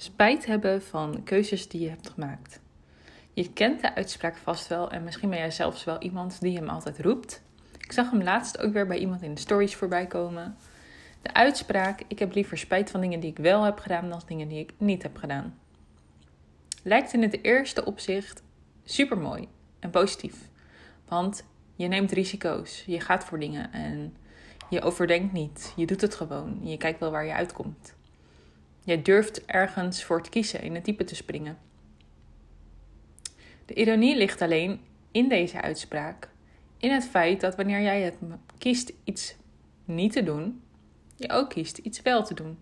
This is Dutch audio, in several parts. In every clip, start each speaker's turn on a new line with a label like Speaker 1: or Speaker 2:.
Speaker 1: Spijt hebben van keuzes die je hebt gemaakt. Je kent de uitspraak vast wel en misschien ben jij zelfs wel iemand die hem altijd roept. Ik zag hem laatst ook weer bij iemand in de stories voorbij komen. De uitspraak: Ik heb liever spijt van dingen die ik wel heb gedaan dan dingen die ik niet heb gedaan. Lijkt in het eerste opzicht super mooi en positief. Want je neemt risico's, je gaat voor dingen en je overdenkt niet. Je doet het gewoon. Je kijkt wel waar je uitkomt. Je durft ergens voor te kiezen, in het type te springen. De ironie ligt alleen in deze uitspraak. In het feit dat wanneer jij het kiest iets niet te doen, je ook kiest iets wel te doen.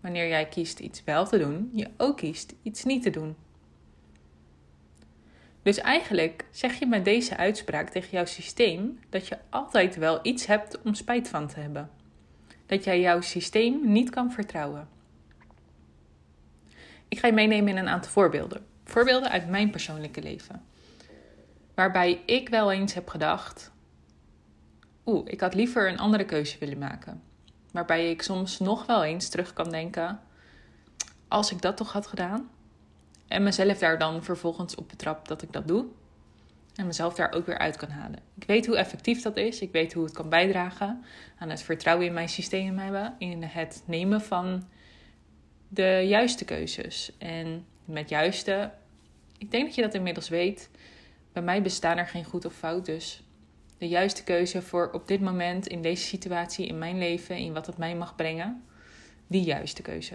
Speaker 1: Wanneer jij kiest iets wel te doen, je ook kiest iets niet te doen. Dus eigenlijk zeg je met deze uitspraak tegen jouw systeem dat je altijd wel iets hebt om spijt van te hebben. Dat jij jouw systeem niet kan vertrouwen. Ik ga je meenemen in een aantal voorbeelden. Voorbeelden uit mijn persoonlijke leven. Waarbij ik wel eens heb gedacht: oeh, ik had liever een andere keuze willen maken. Waarbij ik soms nog wel eens terug kan denken: als ik dat toch had gedaan. En mezelf daar dan vervolgens op betrap dat ik dat doe. En mezelf daar ook weer uit kan halen. Ik weet hoe effectief dat is. Ik weet hoe het kan bijdragen aan het vertrouwen in mijn systeem hebben. In het nemen van de juiste keuzes. En met juiste, ik denk dat je dat inmiddels weet. Bij mij bestaan er geen goed of fout. Dus de juiste keuze voor op dit moment, in deze situatie, in mijn leven, in wat het mij mag brengen. Die juiste keuze.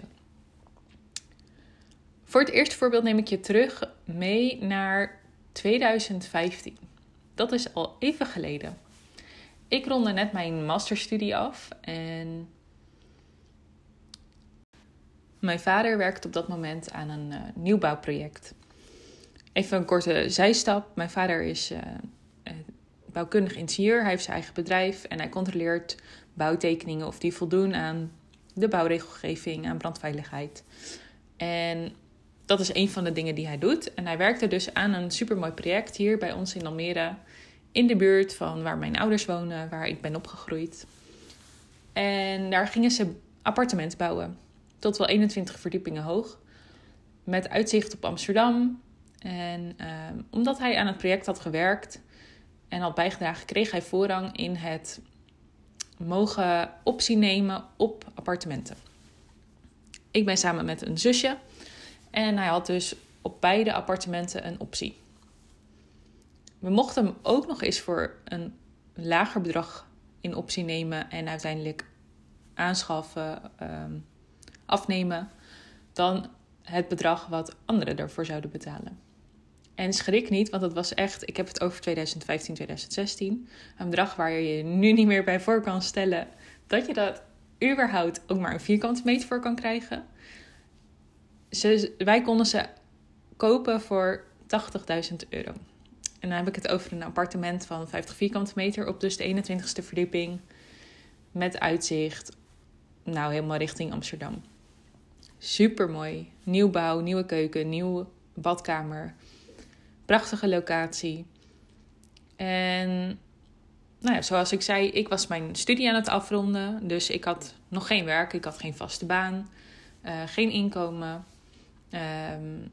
Speaker 1: Voor het eerste voorbeeld neem ik je terug mee naar 2015. Dat is al even geleden. Ik ronde net mijn masterstudie af en mijn vader werkte op dat moment aan een uh, nieuwbouwproject. Even een korte zijstap. Mijn vader is uh, bouwkundig ingenieur. Hij heeft zijn eigen bedrijf en hij controleert bouwtekeningen of die voldoen aan de bouwregelgeving, aan brandveiligheid. En dat is een van de dingen die hij doet. En hij werkte dus aan een supermooi project hier bij ons in Almere. In de buurt van waar mijn ouders wonen, waar ik ben opgegroeid. En daar gingen ze appartement bouwen. Tot wel 21 verdiepingen hoog. Met uitzicht op Amsterdam. En ehm, omdat hij aan het project had gewerkt en had bijgedragen, kreeg hij voorrang in het mogen optie nemen op appartementen. Ik ben samen met een zusje en hij had dus op beide appartementen een optie. We mochten hem ook nog eens voor een lager bedrag in optie nemen en uiteindelijk aanschaffen, ehm, afnemen, dan het bedrag wat anderen ervoor zouden betalen. En schrik niet, want het was echt, ik heb het over 2015, 2016, een bedrag waar je je nu niet meer bij voor kan stellen dat je dat überhaupt ook maar een vierkante meter voor kan krijgen wij konden ze kopen voor 80.000 euro. En dan heb ik het over een appartement van 50 vierkante meter op dus de 21ste verdieping. Met uitzicht, nou helemaal richting Amsterdam. Super mooi. Nieuwbouw, nieuwe keuken, nieuwe badkamer. Prachtige locatie. En nou ja, zoals ik zei, ik was mijn studie aan het afronden. Dus ik had nog geen werk, ik had geen vaste baan, uh, geen inkomen. Um,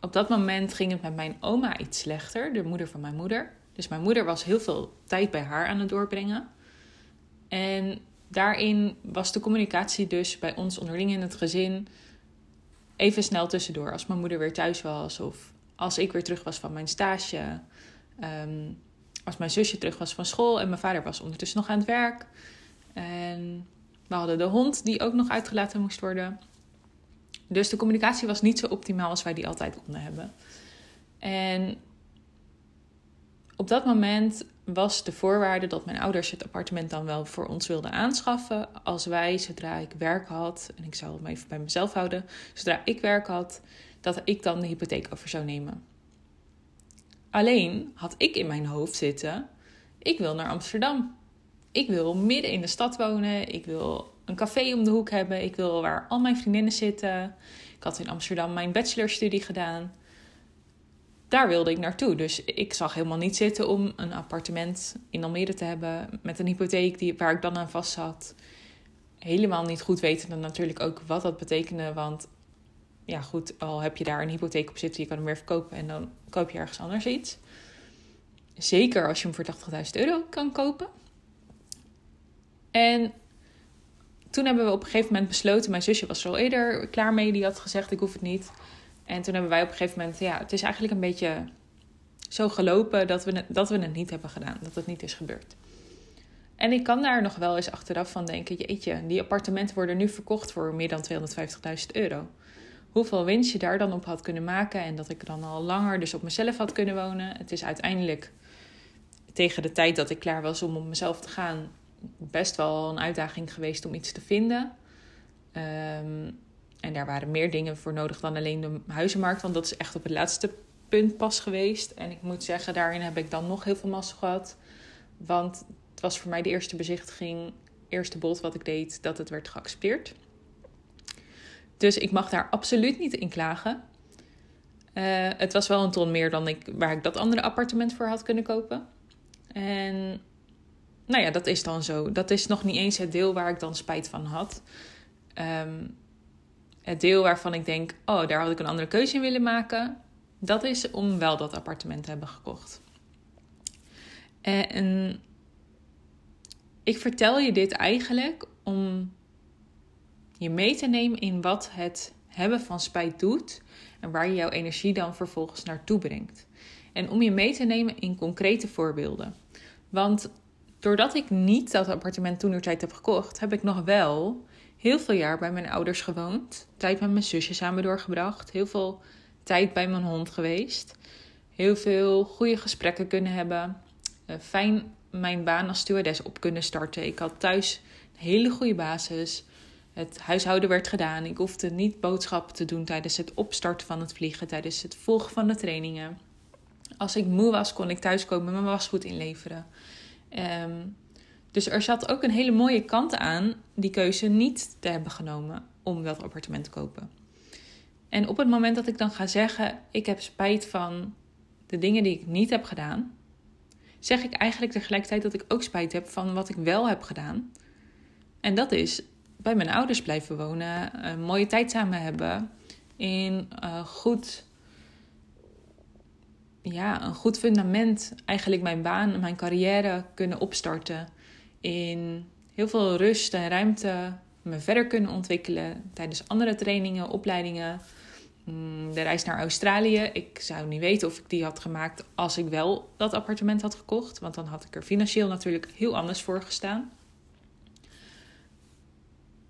Speaker 1: op dat moment ging het met mijn oma iets slechter, de moeder van mijn moeder. Dus mijn moeder was heel veel tijd bij haar aan het doorbrengen. En daarin was de communicatie dus bij ons onderling in het gezin even snel tussendoor. Als mijn moeder weer thuis was of als ik weer terug was van mijn stage. Um, als mijn zusje terug was van school en mijn vader was ondertussen nog aan het werk. En we hadden de hond die ook nog uitgelaten moest worden. Dus de communicatie was niet zo optimaal als wij die altijd konden hebben. En op dat moment was de voorwaarde dat mijn ouders het appartement dan wel voor ons wilden aanschaffen. Als wij, zodra ik werk had, en ik het maar even bij mezelf houden, zodra ik werk had, dat ik dan de hypotheek over zou nemen. Alleen had ik in mijn hoofd zitten: ik wil naar Amsterdam. Ik wil midden in de stad wonen. Ik wil een café om de hoek hebben. Ik wil waar al mijn vriendinnen zitten. Ik had in Amsterdam mijn bachelorstudie gedaan. Daar wilde ik naartoe. Dus ik zag helemaal niet zitten om een appartement in Almere te hebben met een hypotheek die, waar ik dan aan vast zat. helemaal niet goed wetende natuurlijk ook wat dat betekende. Want ja, goed, al heb je daar een hypotheek op zitten, je kan hem weer verkopen en dan koop je ergens anders iets. Zeker als je hem voor 80.000 euro kan kopen. En toen hebben we op een gegeven moment besloten, mijn zusje was er al eerder klaar mee, die had gezegd ik hoef het niet. En toen hebben wij op een gegeven moment, ja, het is eigenlijk een beetje zo gelopen dat we, dat we het niet hebben gedaan, dat het niet is gebeurd. En ik kan daar nog wel eens achteraf van denken: jeetje, die appartementen worden nu verkocht voor meer dan 250.000 euro. Hoeveel winst je daar dan op had kunnen maken en dat ik dan al langer dus op mezelf had kunnen wonen. Het is uiteindelijk tegen de tijd dat ik klaar was om op mezelf te gaan, best wel een uitdaging geweest om iets te vinden. Ehm, en daar waren meer dingen voor nodig dan alleen de huizenmarkt, want dat is echt op het laatste punt pas geweest. En ik moet zeggen, daarin heb ik dan nog heel veel massa gehad. Want het was voor mij de eerste bezichtiging, eerste bod wat ik deed, dat het werd geaccepteerd. Dus ik mag daar absoluut niet in klagen. Uh, het was wel een ton meer dan ik, waar ik dat andere appartement voor had kunnen kopen. En nou ja, dat is dan zo. Dat is nog niet eens het deel waar ik dan spijt van had. Um, het deel waarvan ik denk, oh, daar had ik een andere keuze in willen maken. Dat is om wel dat appartement te hebben gekocht. En ik vertel je dit eigenlijk om je mee te nemen in wat het hebben van spijt doet en waar je jouw energie dan vervolgens naartoe brengt. En om je mee te nemen in concrete voorbeelden. Want doordat ik niet dat appartement toen tijd heb gekocht, heb ik nog wel heel veel jaar bij mijn ouders gewoond. Tijd met mijn zusje samen doorgebracht. Heel veel tijd bij mijn hond geweest. Heel veel goede gesprekken kunnen hebben. Uh, fijn mijn baan als stewardess op kunnen starten. Ik had thuis een hele goede basis. Het huishouden werd gedaan. Ik hoefde niet boodschappen te doen tijdens het opstarten van het vliegen, tijdens het volgen van de trainingen. Als ik moe was, kon ik thuiskomen en mijn wasgoed inleveren. Um, dus er zat ook een hele mooie kant aan die keuze niet te hebben genomen om dat appartement te kopen. En op het moment dat ik dan ga zeggen: Ik heb spijt van de dingen die ik niet heb gedaan, zeg ik eigenlijk tegelijkertijd dat ik ook spijt heb van wat ik wel heb gedaan. En dat is bij mijn ouders blijven wonen, een mooie tijd samen hebben, in uh, goed, ja, een goed fundament, eigenlijk mijn baan, mijn carrière kunnen opstarten. In heel veel rust en ruimte me verder kunnen ontwikkelen tijdens andere trainingen, opleidingen. Mm, de reis naar Australië. Ik zou niet weten of ik die had gemaakt als ik wel dat appartement had gekocht. Want dan had ik er financieel natuurlijk heel anders voor gestaan.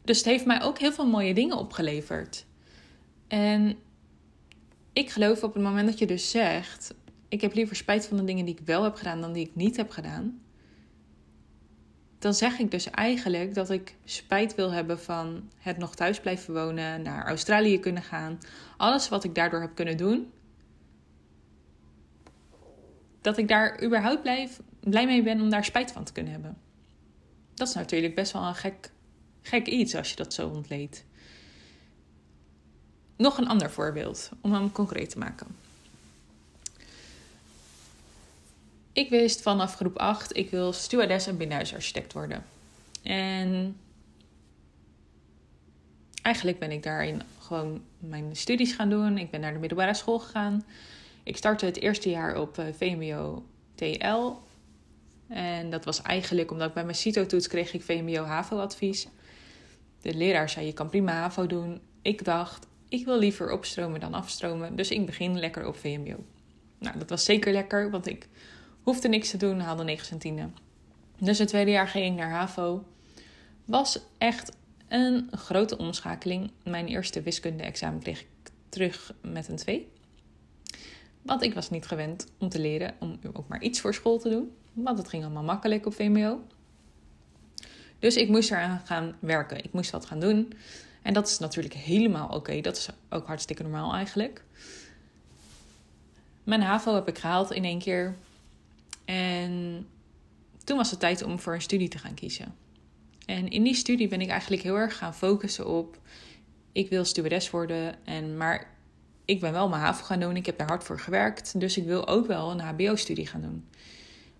Speaker 1: Dus het heeft mij ook heel veel mooie dingen opgeleverd. En ik geloof op het moment dat je dus zegt: Ik heb liever spijt van de dingen die ik wel heb gedaan dan die ik niet heb gedaan dan zeg ik dus eigenlijk dat ik spijt wil hebben van het nog thuis blijven wonen, naar Australië kunnen gaan. Alles wat ik daardoor heb kunnen doen. Dat ik daar überhaupt blijf, blij mee ben om daar spijt van te kunnen hebben. Dat is natuurlijk best wel een gek, gek iets als je dat zo ontleedt. Nog een ander voorbeeld om hem concreet te maken. Ik wist vanaf groep 8, ik wil stewardess en binnenhuisarchitect worden. En eigenlijk ben ik daarin gewoon mijn studies gaan doen. Ik ben naar de middelbare school gegaan. Ik startte het eerste jaar op eh, VMBO TL. En dat was eigenlijk omdat ik bij mijn CITO-toets kreeg ik VMBO-HAVO-advies. De leraar zei, je kan prima HAVO doen. Ik dacht, ik wil liever opstromen dan afstromen. Dus ik begin lekker op VMBO. Nou, dat was zeker lekker, want ik Hoefde niks te doen, haalde 9 centine. Dus het tweede jaar ging ik naar HAVO. Was echt een grote omschakeling. Mijn eerste wiskunde-examen kreeg ik terug met een 2. Want ik was niet gewend om te leren, om ook maar iets voor school te doen. Want het ging allemaal makkelijk op VMBO. Dus ik moest eraan gaan werken. Ik moest wat gaan doen. En dat is natuurlijk helemaal oké. Dat is ook hartstikke normaal eigenlijk. Mijn HAVO heb ik gehaald in één keer. En toen was het tijd om voor een studie te gaan kiezen. En in die studie ben ik eigenlijk heel erg gaan focussen op... ik wil stewardess worden, en, maar ik ben wel mijn HAVO gaan doen. Ik heb daar hard voor gewerkt, dus ik wil ook wel een HBO-studie gaan doen.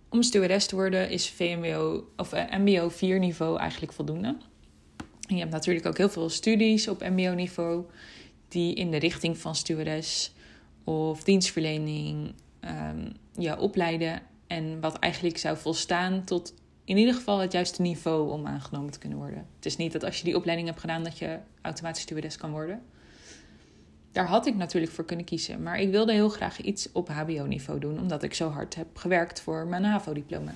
Speaker 1: Om stewardess te worden is VMBO, of uh, MBO 4 niveau eigenlijk voldoende. Je hebt natuurlijk ook heel veel studies op MBO-niveau die in de richting van stewardess of dienstverlening um, ja, opleiden. En wat eigenlijk zou volstaan tot in ieder geval het juiste niveau om aangenomen te kunnen worden. Het is niet dat als je die opleiding hebt gedaan dat je automatisch stewardess kan worden. Daar had ik natuurlijk voor kunnen kiezen. Maar ik wilde heel graag iets op HBO-niveau doen, omdat ik zo hard heb gewerkt voor mijn HAVO-diploma.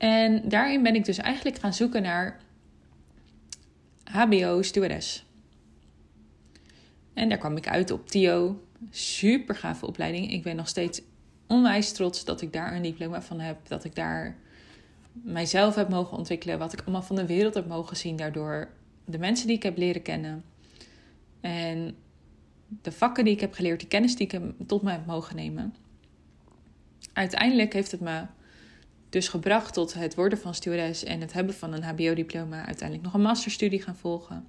Speaker 1: En daarin ben ik dus eigenlijk gaan zoeken naar HBO-stewardess. En daar kwam ik uit op TIO. Super gave opleiding. Ik ben nog steeds onwijs trots dat ik daar een diploma van heb. Dat ik daar mijzelf heb mogen ontwikkelen. Wat ik allemaal van de wereld heb mogen zien daardoor. De mensen die ik heb leren kennen. En de vakken die ik heb geleerd, de kennis die ik tot me heb mogen nemen. Uiteindelijk heeft het me dus gebracht tot het worden van stewardess en het hebben van een HBO-diploma. Uiteindelijk nog een masterstudie gaan volgen.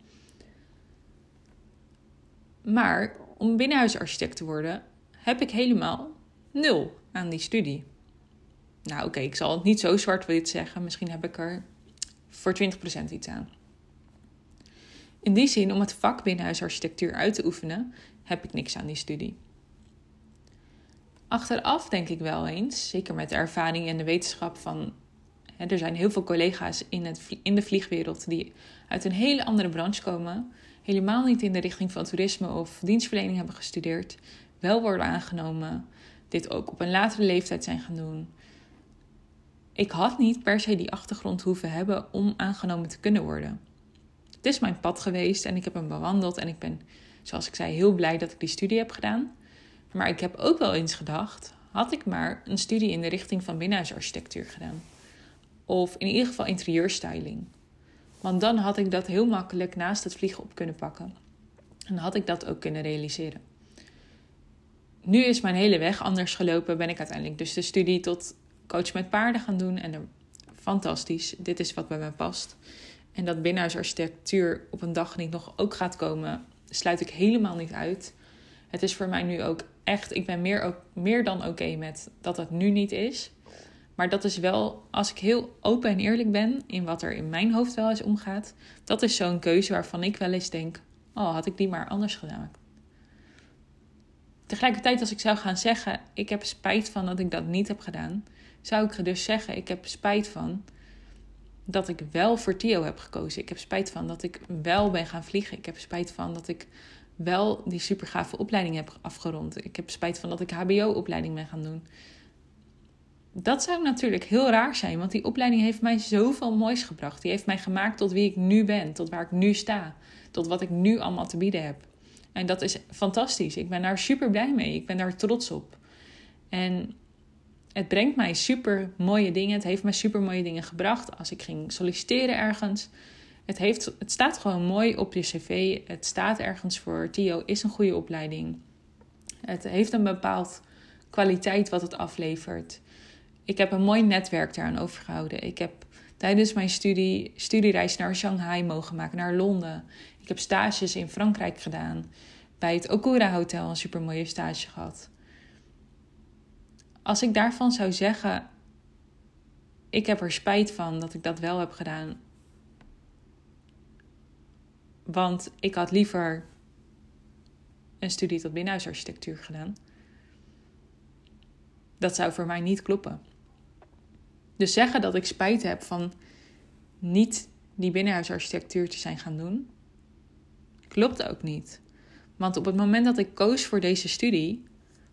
Speaker 1: Maar om binnenhuisarchitect te worden, heb ik helemaal nul aan die studie. Nou, oké, ik zal het niet zo zwart-wit zeggen. Misschien heb ik er voor 20% iets aan. In die zin, om het vak binnenhuisarchitectuur uit te oefenen, heb ik niks aan die studie. Achteraf denk ik wel eens, zeker met de ervaring en de wetenschap van. Hè, er zijn heel veel collega's in, het, in de vliegwereld die uit een hele andere branche komen, helemaal niet in de richting van toerisme of dienstverlening hebben gestudeerd, wel worden aangenomen, dit ook op een latere leeftijd zijn gaan doen. Ik had niet per se die achtergrond hoeven hebben om aangenomen te kunnen worden. Het is mijn pad geweest en ik heb hem bewandeld en ik ben, zoals ik zei, heel blij dat ik die studie heb gedaan. Maar ik heb ook wel eens gedacht, had ik maar een studie in de richting van binnenhuisarchitectuur gedaan. Of in ieder geval interieurstyling. Want dan had ik dat heel makkelijk naast het vliegen op kunnen pakken. En had ik dat ook kunnen realiseren. Nu is mijn hele weg anders gelopen. Ben ik uiteindelijk dus de studie tot coach met paarden gaan doen. En fantastisch, dit is wat bij mij past. En dat binnenhuisarchitectuur op een dag niet nog ook gaat komen, sluit ik helemaal niet uit. Het is voor mij nu ook echt, ik ben meer, ook, meer dan oké met dat het nu niet is. Maar dat is wel, als ik heel open en eerlijk ben in wat er in mijn hoofd wel eens omgaat, dat is zo'n keuze waarvan ik wel eens denk: oh, had ik die maar anders gedaan. Tegelijkertijd, als ik zou gaan zeggen: ik heb spijt van dat ik dat niet heb gedaan, zou ik dus zeggen: ik heb spijt van dat ik wel voor Tio heb gekozen. Ik heb spijt van dat ik wel ben gaan vliegen. Ik heb spijt van dat ik wel die super gave opleiding heb afgerond. Ik heb spijt van dat ik HBO-opleiding ben gaan doen. Dat zou natuurlijk heel raar zijn, want die opleiding heeft mij zoveel moois gebracht. Die heeft mij gemaakt tot wie ik nu ben, tot waar ik nu sta, tot wat ik nu allemaal te bieden heb. En dat is fantastisch. Ik ben daar super blij mee. Ik ben daar trots op. En het brengt mij super mooie dingen. Het heeft mij super mooie dingen gebracht. Als ik ging solliciteren ergens, het, heeft, het staat gewoon mooi op je cv. Het staat ergens voor. TIO is een goede opleiding. Het heeft een bepaald kwaliteit wat het aflevert. Ik heb een mooi netwerk daaraan overgehouden. Ik heb tijdens mijn studie studiereis naar Shanghai mogen maken, naar Londen. Ik heb stages in Frankrijk gedaan. Bij het Okura Hotel een super mooie stage gehad. Als ik daarvan zou zeggen, ik heb er spijt van dat ik dat wel heb gedaan, want ik had liever een studie tot binnenhuisarchitectuur gedaan. Dat zou voor mij niet kloppen. Dus zeggen dat ik spijt heb van niet die binnenhuisarchitectuur te zijn gaan doen, klopt ook niet. Want op het moment dat ik koos voor deze studie,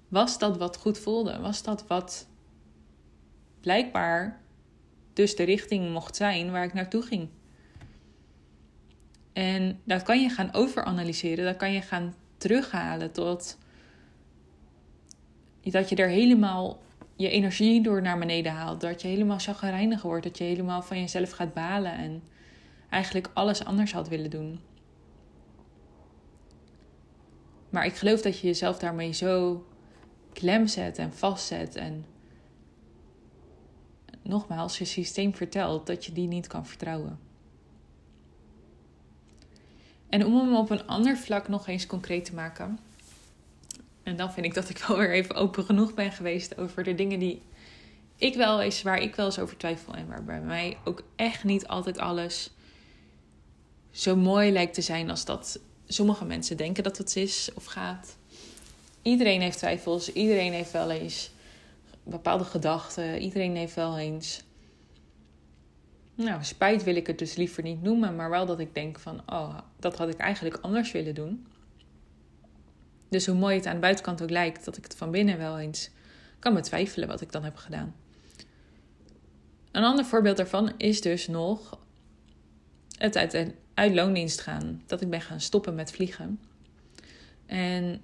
Speaker 1: was dat wat goed voelde. Was dat wat blijkbaar dus de richting mocht zijn waar ik naartoe ging. En dat kan je gaan overanalyseren, dat kan je gaan terughalen tot dat je er helemaal je energie door naar beneden haalt. Dat je helemaal chagrijnig wordt, dat je helemaal van jezelf gaat balen en eigenlijk alles anders had willen doen. Maar ik geloof dat je jezelf daarmee zo klem zet en vastzet en nogmaals je systeem vertelt dat je die niet kan vertrouwen. En om hem op een ander vlak nog eens concreet te maken. En dan vind ik dat ik wel weer even open genoeg ben geweest over de dingen die ik wel eens, waar ik wel eens over twijfel. En waar bij mij ook echt niet altijd alles zo mooi lijkt te zijn als dat sommige mensen denken dat het is of gaat. Iedereen heeft twijfels, iedereen heeft wel eens bepaalde gedachten, iedereen heeft wel eens. Nou, spijt wil ik het dus liever niet noemen, maar wel dat ik denk van, oh, dat had ik eigenlijk anders willen doen. Dus hoe mooi het aan de buitenkant ook lijkt, dat ik het van binnen wel eens kan betwijfelen wat ik dan heb gedaan. Een ander voorbeeld daarvan is dus nog het uit, uit loondienst gaan. Dat ik ben gaan stoppen met vliegen. En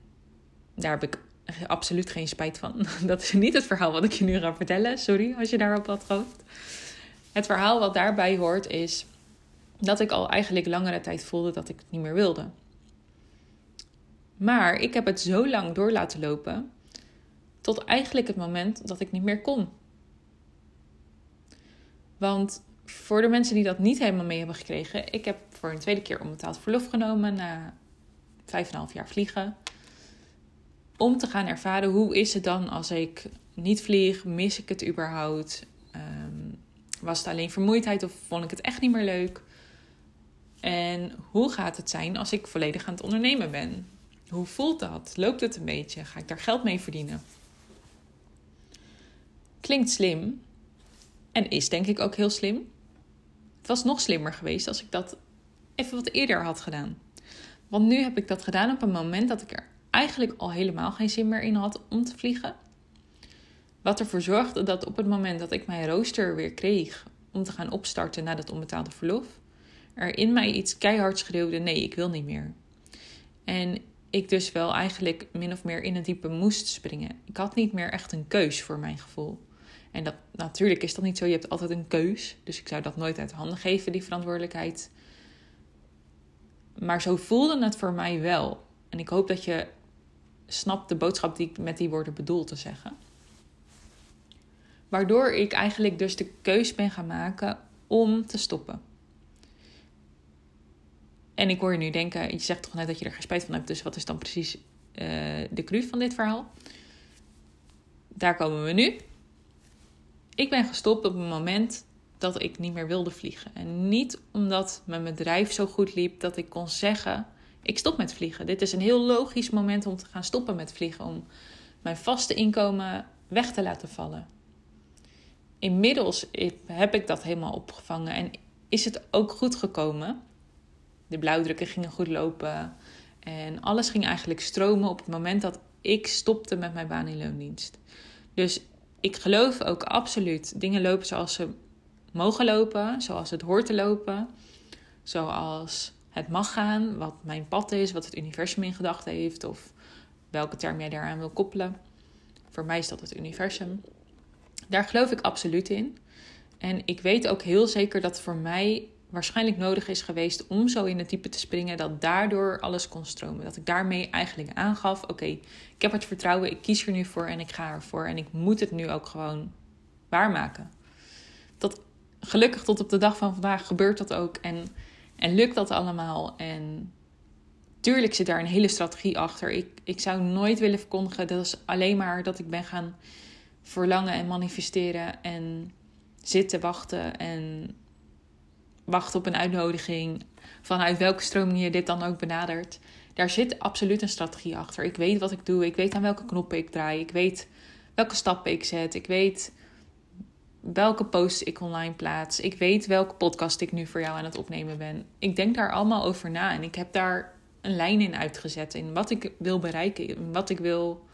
Speaker 1: daar heb ik absoluut geen spijt van. Dat is niet het verhaal wat ik je nu ga vertellen. Sorry als je daarop had gehoopt. Het verhaal wat daarbij hoort is dat ik al eigenlijk langere tijd voelde dat ik het niet meer wilde. Maar ik heb het zo lang door laten lopen tot eigenlijk het moment dat ik niet meer kon. Want voor de mensen die dat niet helemaal mee hebben gekregen, ik heb voor een tweede keer onbetaald verlof genomen na vijf en half jaar vliegen. Om te gaan ervaren hoe is het dan als ik niet vlieg, mis ik het überhaupt? Um, was het alleen vermoeidheid of vond ik het echt niet meer leuk? En hoe gaat het zijn als ik volledig aan het ondernemen ben? Hoe voelt dat? Loopt het een beetje? Ga ik daar geld mee verdienen? Klinkt slim en is denk ik ook heel slim. Het was nog slimmer geweest als ik dat even wat eerder had gedaan. Want nu heb ik dat gedaan op een moment dat ik er eigenlijk al helemaal geen zin meer in had om te vliegen. Wat ervoor zorgde dat op het moment dat ik mijn rooster weer kreeg om te gaan opstarten na dat onbetaalde verlof, er in mij iets keihard schreeuwde: nee, ik wil niet meer. En ik dus wel eigenlijk min of meer in het diepe moest springen. Ik had niet meer echt een keus voor mijn gevoel. En dat, natuurlijk is dat niet zo. Je hebt altijd een keus. Dus ik zou dat nooit uit handen geven, die verantwoordelijkheid. Maar zo voelde het voor mij wel. En ik hoop dat je snapt de boodschap die ik met die woorden bedoel te zeggen. Waardoor ik eigenlijk dus de keus ben gaan maken om te stoppen. En ik hoor je nu denken, je zegt toch net dat je er geen spijt van hebt. Dus wat is dan precies uh, de cru van dit verhaal? Daar komen we nu. Ik ben gestopt op een moment dat ik niet meer wilde vliegen. En niet omdat mijn bedrijf zo goed liep dat ik kon zeggen: ik stop met vliegen. Dit is een heel logisch moment om te gaan stoppen met vliegen. Om mijn vaste inkomen weg te laten vallen. Inmiddels heb ik dat helemaal opgevangen en is het ook goed gekomen. De blauwdrukken gingen goed lopen en alles ging eigenlijk stromen op het moment dat ik stopte met mijn baan in loondienst. Dus ik geloof ook absoluut dingen lopen zoals ze mogen lopen, zoals het hoort te lopen, zoals het mag gaan, wat mijn pad is, wat het universum in gedachten heeft of welke term jij daaraan wil koppelen. Voor mij is dat het universum. Daar geloof ik absoluut in. En ik weet ook heel zeker dat voor mij waarschijnlijk nodig is geweest om zo in het type te springen dat daardoor alles kon stromen. Dat ik daarmee eigenlijk aangaf: oké, ik heb het vertrouwen, ik kies er nu voor en ik ga ervoor. En ik moet het nu ook gewoon waarmaken. Dat gelukkig tot op de dag van vandaag gebeurt dat ook en, en lukt dat allemaal. En tuurlijk zit daar een hele strategie achter. Ik, ik zou nooit willen verkondigen dat is alleen maar dat ik ben gaan verlangen en manifesteren en zitten wachten en wachten op een uitnodiging, vanuit welke stroming je dit dan ook benadert. Daar zit absoluut een strategie achter. Ik weet wat ik doe, ik weet aan welke knoppen ik draai, ik weet welke stappen ik zet, ik weet welke posts ik online plaats, ik weet welke podcast ik nu voor jou aan het opnemen ben. Ik denk daar allemaal over na en ik heb daar een lijn in uitgezet in wat ik wil bereiken, in wat ik wil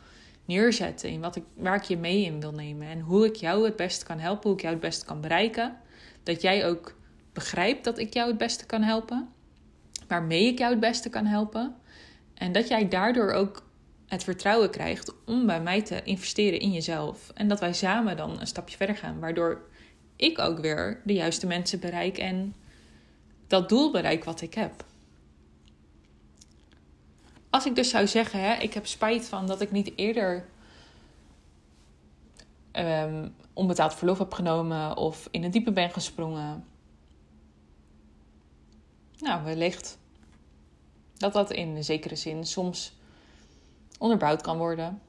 Speaker 1: neerzetten, in wat ik, waar ik je mee in wil nemen en hoe ik jou het beste kan helpen, hoe ik jou het beste kan bereiken. Dat jij ook begrijpt dat ik jou het beste kan helpen, waarmee ik jou het beste kan helpen. En dat jij daardoor ook het vertrouwen krijgt om bij mij te investeren in jezelf. En dat wij samen dan een stapje verder gaan, waardoor ik ook weer de juiste mensen bereik en dat doel bereik wat ik heb. Als ik dus zou zeggen, hè, ik heb spijt van dat ik niet eerder um, onbetaald verlof heb genomen of in het diepe ben gesprongen nou, wellicht dat dat in zekere zin soms onderbouwd kan worden.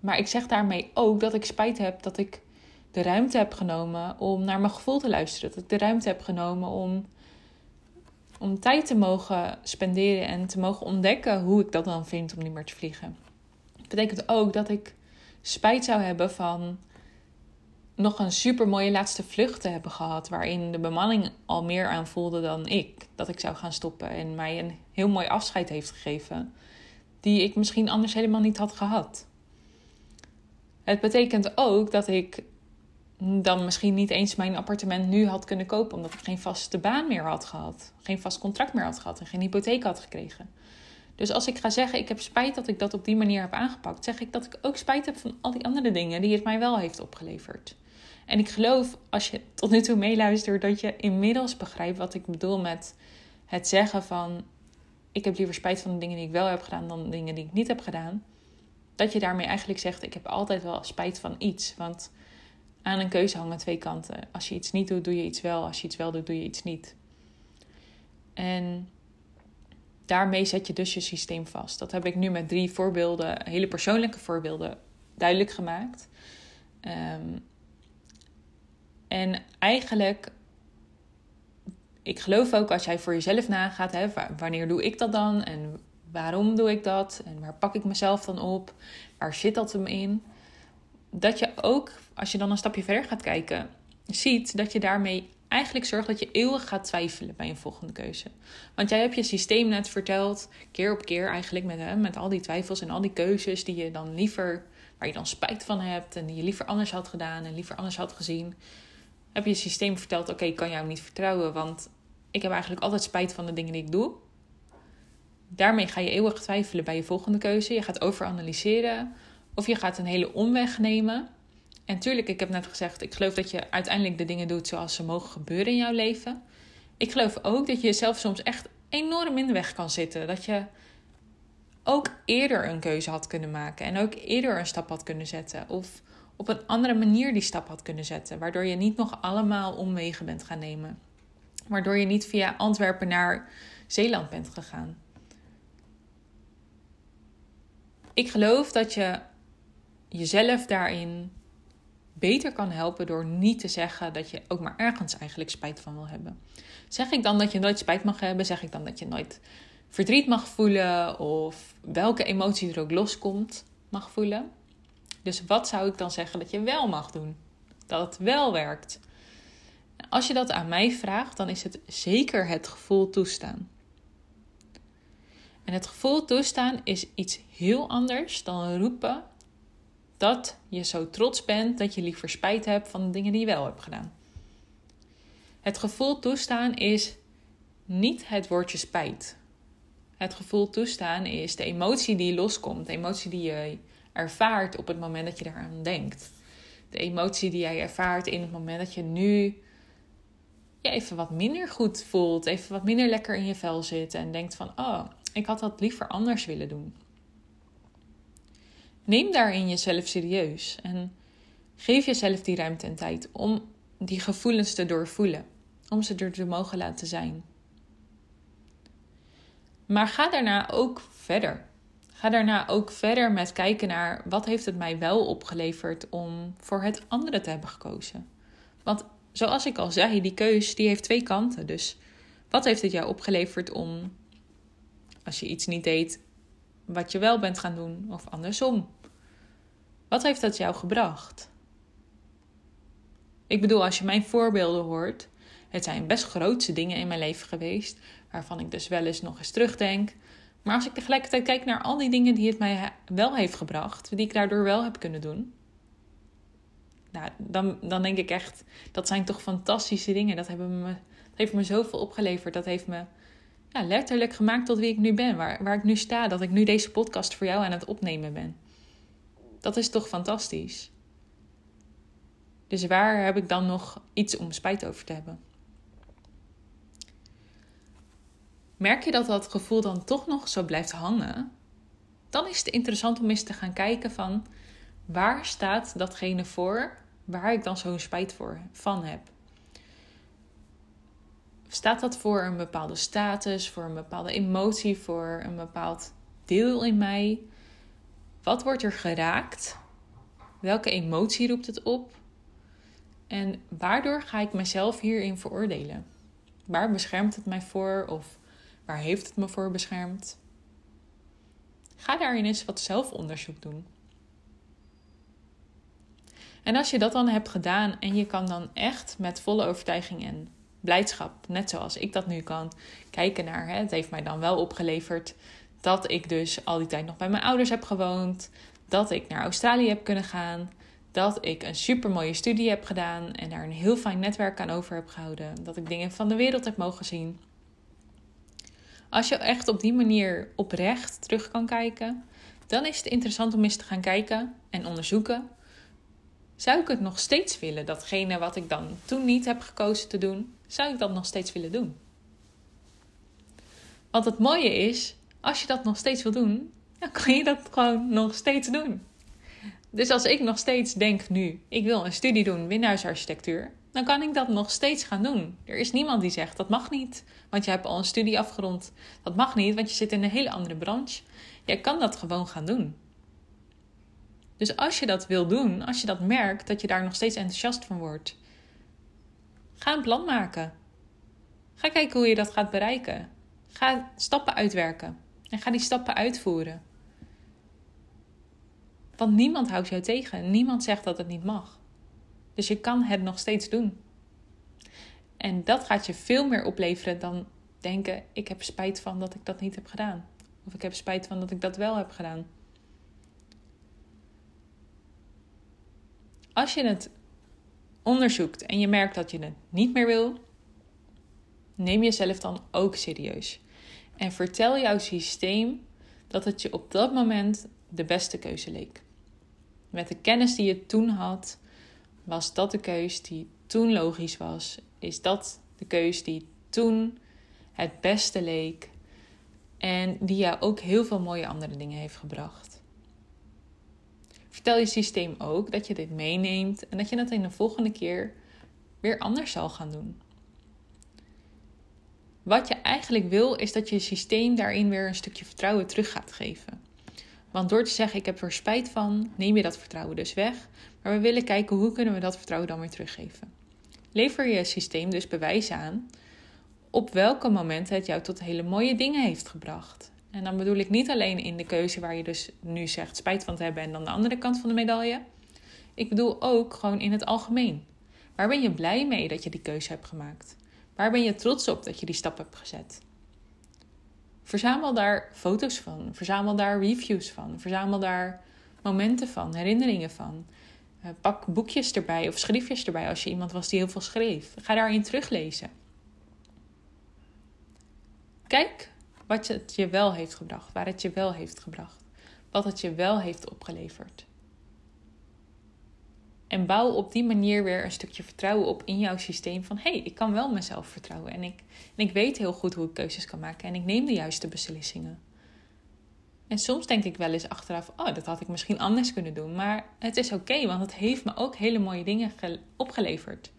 Speaker 1: Maar ik zeg daarmee ook dat ik spijt heb dat ik de ruimte heb genomen om naar mijn gevoel te luisteren. Dat ik de ruimte heb genomen om Om tijd te mogen spenderen en te mogen ontdekken hoe ik dat dan vind om niet meer te vliegen. Dat betekent ook dat ik spijt zou hebben van nog een super mooie laatste vlucht te hebben gehad. Waarin de bemanning al meer aan voelde dan ik. Dat ik zou gaan stoppen. En mij een heel mooi afscheid heeft gegeven. Die ik misschien anders helemaal niet had gehad. Het betekent ook dat ik dan misschien niet eens mijn appartement nu had kunnen kopen. Omdat ik geen vaste baan meer had gehad. Geen vast contract meer had gehad. En geen hypotheek had gekregen. Dus als ik ga zeggen, ik heb spijt dat ik dat op die manier heb aangepakt, zeg ik dat ik ook spijt heb van al die andere dingen die het mij wel heeft opgeleverd. En ik geloof, als je tot nu toe meeluistert, dat je inmiddels begrijpt wat ik bedoel met het zeggen van: ik heb liever spijt van de dingen die ik wel heb gedaan dan de dingen die ik niet heb gedaan. Dat je daarmee eigenlijk zegt: ik heb altijd wel spijt van iets. Want aan een keuze hangen twee kanten. Als je iets niet doet, doe je iets wel. Als je iets wel doet, doe je iets niet. En daarmee zet je dus je systeem vast. Dat heb ik nu met drie voorbeelden, hele persoonlijke voorbeelden, duidelijk gemaakt. Um, en eigenlijk, ik geloof ook als jij voor jezelf nagaat, hè, wanneer doe ik dat dan en waarom doe ik dat en waar pak ik mezelf dan op, waar zit dat hem in, dat je ook, als je dan een stapje verder gaat kijken, ziet dat je daarmee eigenlijk zorgt dat je eeuwig gaat twijfelen bij een volgende keuze. Want jij hebt je systeem net verteld, keer op keer eigenlijk, met, hè, met al die twijfels en al die keuzes die je dan liever, waar je dan spijt van hebt en die je liever anders had gedaan en liever anders had gezien heb je systeem verteld: oké, ik kan jou niet vertrouwen, want ik heb eigenlijk altijd spijt van de dingen die ik doe. Daarmee ga je eeuwig twijfelen bij je volgende keuze. Je gaat overanalyseren of je gaat een hele omweg nemen. En tuurlijk, ik heb net gezegd, ik geloof dat je uiteindelijk de dingen doet zoals ze mogen gebeuren in jouw leven. Ik geloof ook dat je jezelf soms echt enorm in de weg kan zitten. Dat je ook eerder een keuze had kunnen maken en ook eerder een stap had kunnen zetten. Of op een andere manier die stap had kunnen zetten. Waardoor je niet nog allemaal omwegen bent gaan nemen. Waardoor je niet via Antwerpen naar Zeeland bent gegaan. Ik geloof dat je jezelf daarin beter kan helpen door niet te zeggen dat je ook maar ergens eigenlijk spijt van wil hebben. Zeg ik dan dat je nooit spijt mag hebben? Zeg ik dan dat je nooit verdriet mag voelen of welke emotie er ook loskomt mag voelen? Dus wat zou ik dan zeggen dat je wel mag doen? Dat het wel werkt. Als je dat aan mij vraagt, dan is het zeker het gevoel toestaan. En het gevoel toestaan is iets heel anders dan roepen dat je zo trots bent dat je liever spijt hebt van de dingen die je wel hebt gedaan. Het gevoel toestaan is niet het woordje spijt. Het gevoel toestaan is de emotie die loskomt, de emotie die je ervaart op het moment dat je daaraan denkt. De emotie die jij ervaart in het moment dat je nu je even wat minder goed voelt, even wat minder lekker in je vel zit en denkt van, oh, ik had dat liever anders willen doen. Neem daarin jezelf serieus en geef jezelf die ruimte en tijd om die gevoelens te doorvoelen, om ze er te mogen laten zijn. Maar ga daarna ook verder. Ga daarna ook verder met kijken naar wat heeft het mij wel opgeleverd om voor het andere te hebben gekozen. Want zoals ik al zei, die keus die heeft twee kanten. Dus wat heeft het jou opgeleverd om, als je iets niet deed, wat je wel bent gaan doen of andersom? Wat heeft dat jou gebracht? Ik bedoel, als je mijn voorbeelden hoort, het zijn best grootse dingen in mijn leven geweest, waarvan ik dus wel eens nog eens terugdenk. Maar als ik tegelijkertijd kijk naar al die dingen die het mij wel heeft gebracht, die ik daardoor wel heb kunnen doen, nou, dan, dan denk ik echt, dat zijn toch fantastische dingen. Dat, hebben me, dat heeft me zoveel opgeleverd. Dat heeft me ja, letterlijk gemaakt tot wie ik nu ben, waar, waar ik nu sta, dat ik nu deze podcast voor jou aan het opnemen ben. Dat is toch fantastisch. Dus waar heb ik dan nog iets om spijt over te hebben? merk je dat dat gevoel dan toch nog zo blijft hangen, dan is het interessant om eens te gaan kijken van waar staat datgene voor waar ik dan zo'n spijt voor van heb. Staat dat voor een bepaalde status, voor een bepaalde emotie, voor een bepaald deel in mij? Wat wordt er geraakt? Welke emotie roept het op? En waardoor ga ik mezelf hierin veroordelen? Waar beschermt het mij voor? Of waar heeft het me voor beschermd? Ga daarin eens wat zelfonderzoek doen. En als je dat dan hebt gedaan en je kan dan echt met volle overtuiging en blijdschap, net zoals ik dat nu kan, kijken naar, hè, het heeft mij dan wel opgeleverd dat ik dus al die tijd nog bij mijn ouders heb gewoond, dat ik naar Australië heb kunnen gaan, dat ik een super mooie studie heb gedaan en daar een heel fijn netwerk aan over heb gehouden, dat ik dingen van de wereld heb mogen zien. Als je echt op die manier oprecht terug kan kijken, dan is het interessant om eens te gaan kijken en onderzoeken. Zou ik het nog steeds willen, datgene wat ik dan toen niet heb gekozen te doen, zou ik dat nog steeds willen doen? Want het mooie is, als je dat nog steeds wil doen, dan kan je dat gewoon nog steeds doen. Dus als ik nog steeds denk nu, ik wil een studie doen binnenhuisarchitectuur, dan kan ik dat nog steeds gaan doen. Er is niemand die zegt dat mag niet, want je hebt al een studie afgerond. Dat mag niet, want je zit in een hele andere branche. Jij kan dat gewoon gaan doen. Dus als je dat wil doen, als je dat merkt dat je daar nog steeds enthousiast van wordt, ga een plan maken. Ga kijken hoe je dat gaat bereiken. Ga stappen uitwerken en ga die stappen uitvoeren. Want niemand houdt jou tegen. Niemand zegt dat het niet mag. Dus je kan het nog steeds doen. En dat gaat je veel meer opleveren dan denken: ik heb spijt van dat ik dat niet heb gedaan. Of ik heb spijt van dat ik dat wel heb gedaan. Als je het onderzoekt en je merkt dat je het niet meer wil, neem jezelf dan ook serieus. En vertel jouw systeem dat het je op dat moment de beste keuze leek. Met de kennis die je toen had, was dat de keus die toen logisch was? Is dat de keus die toen het beste leek en die jou ook heel veel mooie andere dingen heeft gebracht? Vertel je systeem ook dat je dit meeneemt en dat je dat in de volgende keer weer anders zal gaan doen. Wat je eigenlijk wil, is dat je systeem daarin weer een stukje vertrouwen terug gaat geven. Want door te zeggen: Ik heb er spijt van, neem je dat vertrouwen dus weg. Maar we willen kijken hoe kunnen we dat vertrouwen dan weer teruggeven. Lever je systeem dus bewijs aan op welke momenten het jou tot hele mooie dingen heeft gebracht. En dan bedoel ik niet alleen in de keuze waar je dus nu zegt spijt van te hebben en dan de andere kant van de medaille. Ik bedoel ook gewoon in het algemeen. Waar ben je blij mee dat je die keuze hebt gemaakt? Waar ben je trots op dat je die stap hebt gezet? Verzamel daar foto's van, verzamel daar reviews van, verzamel daar momenten van, herinneringen van. Uh, pak boekjes erbij of schriftjes erbij als je iemand was die heel veel schreef. Ga daarin teruglezen. Kijk wat het je wel heeft gebracht, waar het je wel heeft gebracht, wat het je wel heeft opgeleverd. En bouw op die manier weer een stukje vertrouwen op in jouw systeem. Van hé, hey, ik kan wel mezelf vertrouwen. En ik, en ik weet heel goed hoe ik keuzes kan maken. En ik neem de juiste beslissingen. En soms denk ik wel eens achteraf: oh, dat had ik misschien anders kunnen doen. Maar het is oké, want het heeft me ook hele mooie dingen opgeleverd.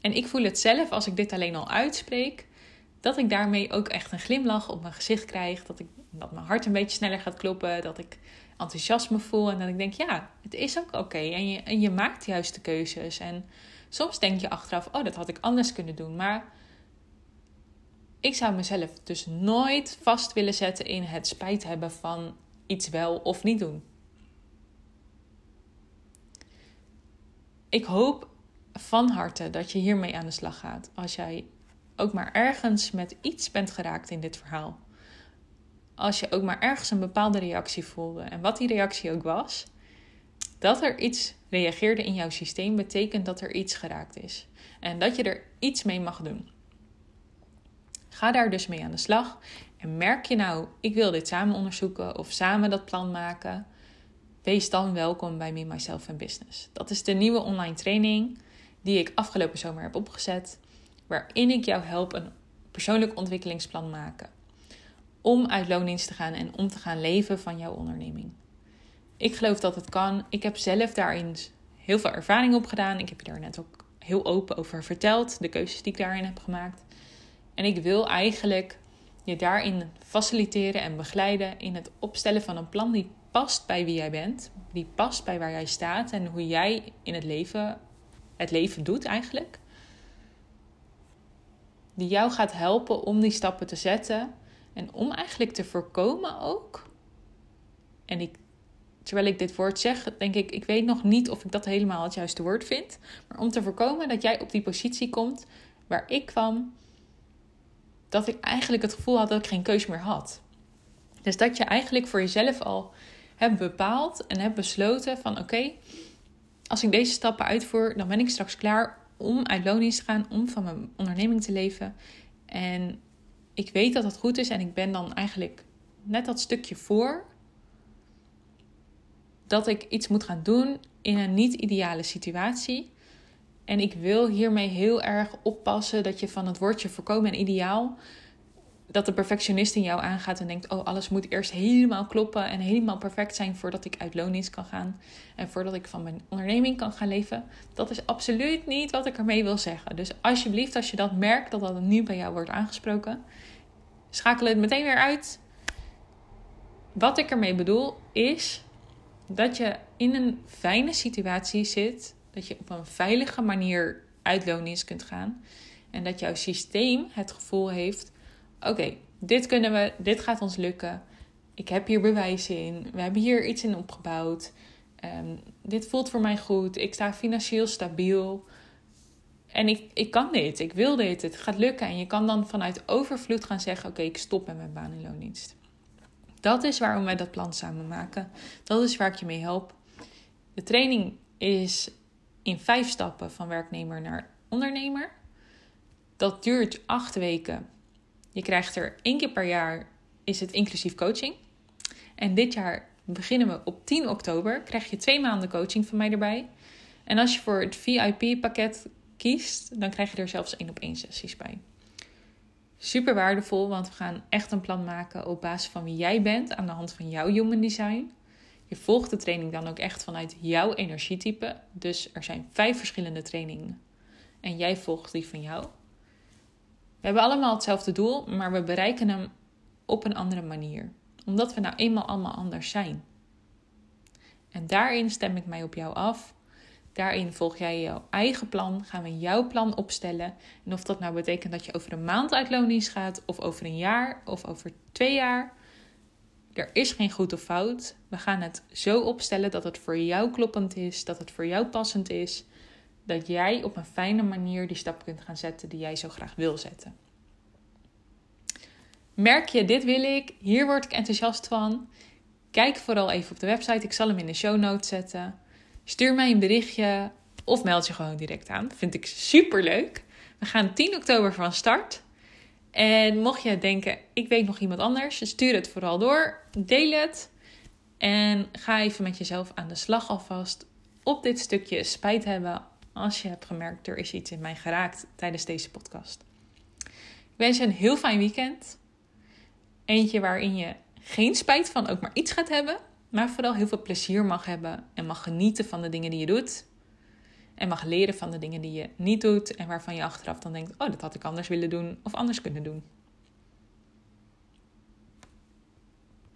Speaker 1: En ik voel het zelf als ik dit alleen al uitspreek. Dat ik daarmee ook echt een glimlach op mijn gezicht krijg. Dat, ik, dat mijn hart een beetje sneller gaat kloppen. Dat ik enthousiasme voel. En dat ik denk, ja, het is ook oké. En, je, en je maakt juist de keuzes. En soms denk je achteraf, oh, dat had ik anders kunnen doen. Maar ik zou mezelf dus nooit vast willen zetten in het spijt hebben van iets wel of niet doen. Ik hoop van harte dat je hiermee aan de slag gaat. Als jij ook maar ergens met iets bent geraakt in dit verhaal als je ook maar ergens een bepaalde reactie voelde, en wat die reactie ook was, dat er iets reageerde in jouw systeem, betekent dat er iets geraakt is. En dat je er iets mee mag doen. Ga daar dus mee aan de slag. En merk je nou, ik wil dit samen onderzoeken of samen dat plan maken, wees dan welkom bij Me, Myself and Business. Dat is de nieuwe online training die ik afgelopen zomer heb opgezet, waarin ik jou help een persoonlijk ontwikkelingsplan maken om uit loondienst te gaan en om te gaan leven van jouw onderneming. Ik geloof dat het kan. Ik heb zelf daarin heel veel ervaring op gedaan. Ik heb je daar net ook heel open over verteld, de keuzes die ik daarin heb gemaakt. En ik wil eigenlijk je daarin faciliteren en begeleiden in het opstellen van een plan die past bij wie jij bent, die past bij waar jij staat en hoe jij in het leven het leven doet eigenlijk. Die jou gaat helpen om die stappen te zetten en om eigenlijk te voorkomen ook. En ik, terwijl ik dit woord zeg, denk ik, ik weet nog niet of ik dat helemaal het juiste woord vind. Maar om te voorkomen dat jij op die positie komt waar ik kwam, dat ik eigenlijk het gevoel had dat ik geen keus meer had. Dus dat je eigenlijk voor jezelf al hebt bepaald en hebt besloten van oké, als ik deze stappen uitvoer, dan ben ik straks klaar om uit loondienst te gaan, om van mijn onderneming te leven. En ik weet dat het goed is en ik ben dan eigenlijk net dat stukje voor dat ik iets moet gaan doen in een niet-ideale situatie. En ik wil hiermee heel erg oppassen dat je van het woordje voorkomen en ideaal dat de perfectionist in jou aangaat en denkt: Oh, alles moet eerst helemaal kloppen en helemaal perfect zijn voordat ik uit loondienst kan gaan en voordat ik van mijn onderneming kan gaan leven. Dat is absoluut niet wat ik ermee wil zeggen. Dus alsjeblieft, als je dat merkt dat dat nu bij jou wordt aangesproken, schakel het meteen weer uit. Wat ik ermee bedoel is dat je in een fijne situatie zit, dat je op een veilige manier uit loondienst kunt gaan en dat jouw systeem het gevoel heeft oké, dit kunnen we, dit gaat ons lukken. Ik heb hier bewijzen in. We hebben hier iets in opgebouwd. Um, dit voelt voor mij goed. Ik sta financieel stabiel. En ik, ik kan dit. Ik wil dit. Het gaat lukken. En je kan dan vanuit overvloed gaan zeggen: Oké, ik stop met mijn baan in loondienst. Dat is waarom wij dat plan samen maken. Dat is waar ik je mee help. De training is in vijf stappen van werknemer naar ondernemer. Dat duurt acht weken. Je krijgt er één keer per jaar, is het inclusief coaching. En dit jaar beginnen we op 10 oktober. Krijg je twee maanden coaching van mij erbij. En als je voor het VIP-pakket kiest, dan krijg je er zelfs één op één sessies bij. Super waardevol, want we gaan echt een plan maken op basis van wie jij bent aan de hand van jouw human design. Je volgt de training dan ook echt vanuit jouw energietype. Dus er zijn vijf verschillende trainingen. En jij volgt die van jou. We hebben allemaal hetzelfde doel, maar we bereiken hem op een andere manier. Omdat we nou eenmaal allemaal anders zijn. En daarin stem ik mij op jou af. Daarin volg jij jouw eigen plan. Gaan we jouw plan opstellen. En of dat nou betekent dat je over een maand uit gaat, of over een jaar, of over twee jaar. Er is geen goed of fout. We gaan het zo opstellen dat het voor jou kloppend is, dat het voor jou passend is dat jij op een fijne manier die stap kunt gaan zetten die jij zo graag wil zetten. Merk je, dit wil ik, hier word ik enthousiast van. Kijk vooral even op de website, ik zal hem in de show notes zetten. Stuur mij een berichtje of meld je gewoon direct aan. Vind ik super leuk. We gaan 10 oktober van start. En mocht je denken, ik weet nog iemand anders, stuur het vooral door. Deel het. En ga even met jezelf aan de slag alvast. Op dit stukje spijt hebben als je hebt gemerkt, er is iets in mij geraakt tijdens deze podcast. Ik wens je een heel fijn weekend. Eentje waarin je geen spijt van ook maar iets gaat hebben, maar vooral heel veel plezier mag hebben en mag genieten van de dingen die je doet. En mag leren van de dingen die je niet doet en waarvan je achteraf dan denkt: oh, dat had ik anders willen doen of anders kunnen doen.